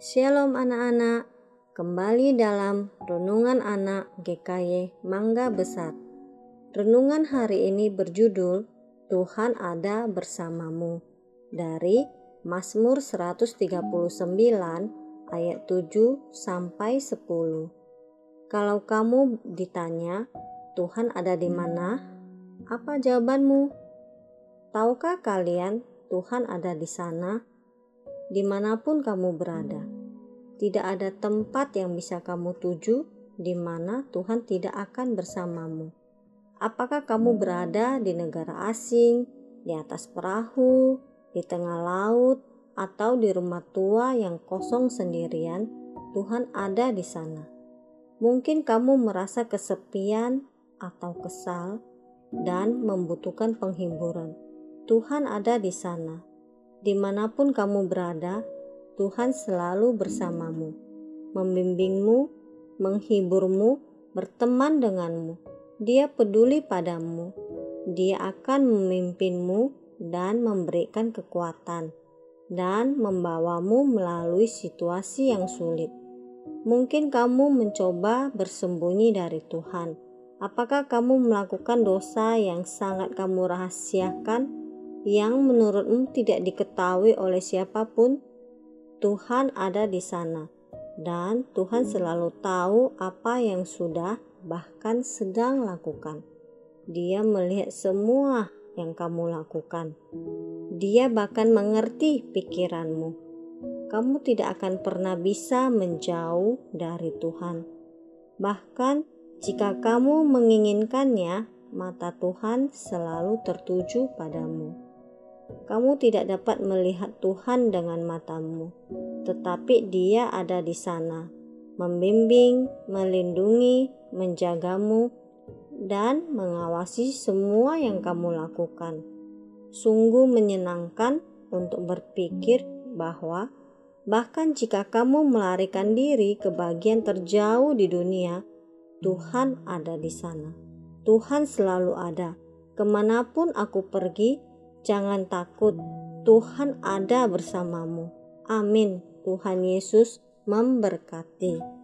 Shalom anak-anak, kembali dalam Renungan Anak GKY Mangga Besar. Renungan hari ini berjudul Tuhan ada bersamamu dari Mazmur 139 ayat 7 sampai 10. Kalau kamu ditanya, Tuhan ada di mana? Apa jawabanmu? Tahukah kalian Tuhan ada di sana? di mana pun kamu berada. Tidak ada tempat yang bisa kamu tuju di mana Tuhan tidak akan bersamamu. Apakah kamu berada di negara asing, di atas perahu, di tengah laut, atau di rumah tua yang kosong sendirian? Tuhan ada di sana. Mungkin kamu merasa kesepian atau kesal dan membutuhkan penghiburan. Tuhan ada di sana Di mana pun kamu berada, Tuhan selalu bersamamu, membimbingmu, menghiburmu, berteman denganmu. Dia peduli padamu. Dia akan memimpinmu dan memberikan kekuatan dan membawamu melalui situasi yang sulit. Mungkin kamu mencoba bersembunyi dari Tuhan. Apakah kamu melakukan dosa yang sangat kamu rahasiakan? yang menurutmu tidak diketahui oleh siapa pun, Tuhan ada di sana, dan Tuhan selalu tahu apa yang sudah, bahkan sedang lakukan. Dia melihat semua yang kamu lakukan. Dia bahkan mengerti pikiranmu. Kamu tidak akan pernah bisa menjauh dari Tuhan. Bahkan jika kamu menginginkannya, mata Tuhan selalu tertuju padamu kamu tidak dapat melihat Tuhan dengan matamu, tetapi Dia ada di sana, membimbing, melindungi, menjagamu, dan mengawasi semua yang kamu lakukan. Sungguh menyenangkan untuk berpikir bahwa bahkan jika kamu melarikan diri ke bagian terjauh di dunia, Tuhan ada di sana. Tuhan selalu ada. Ke mana pun aku pergi, Jangan takut, Tuhan ada bersamamu. Amin. Tuhan Yesus memberkati.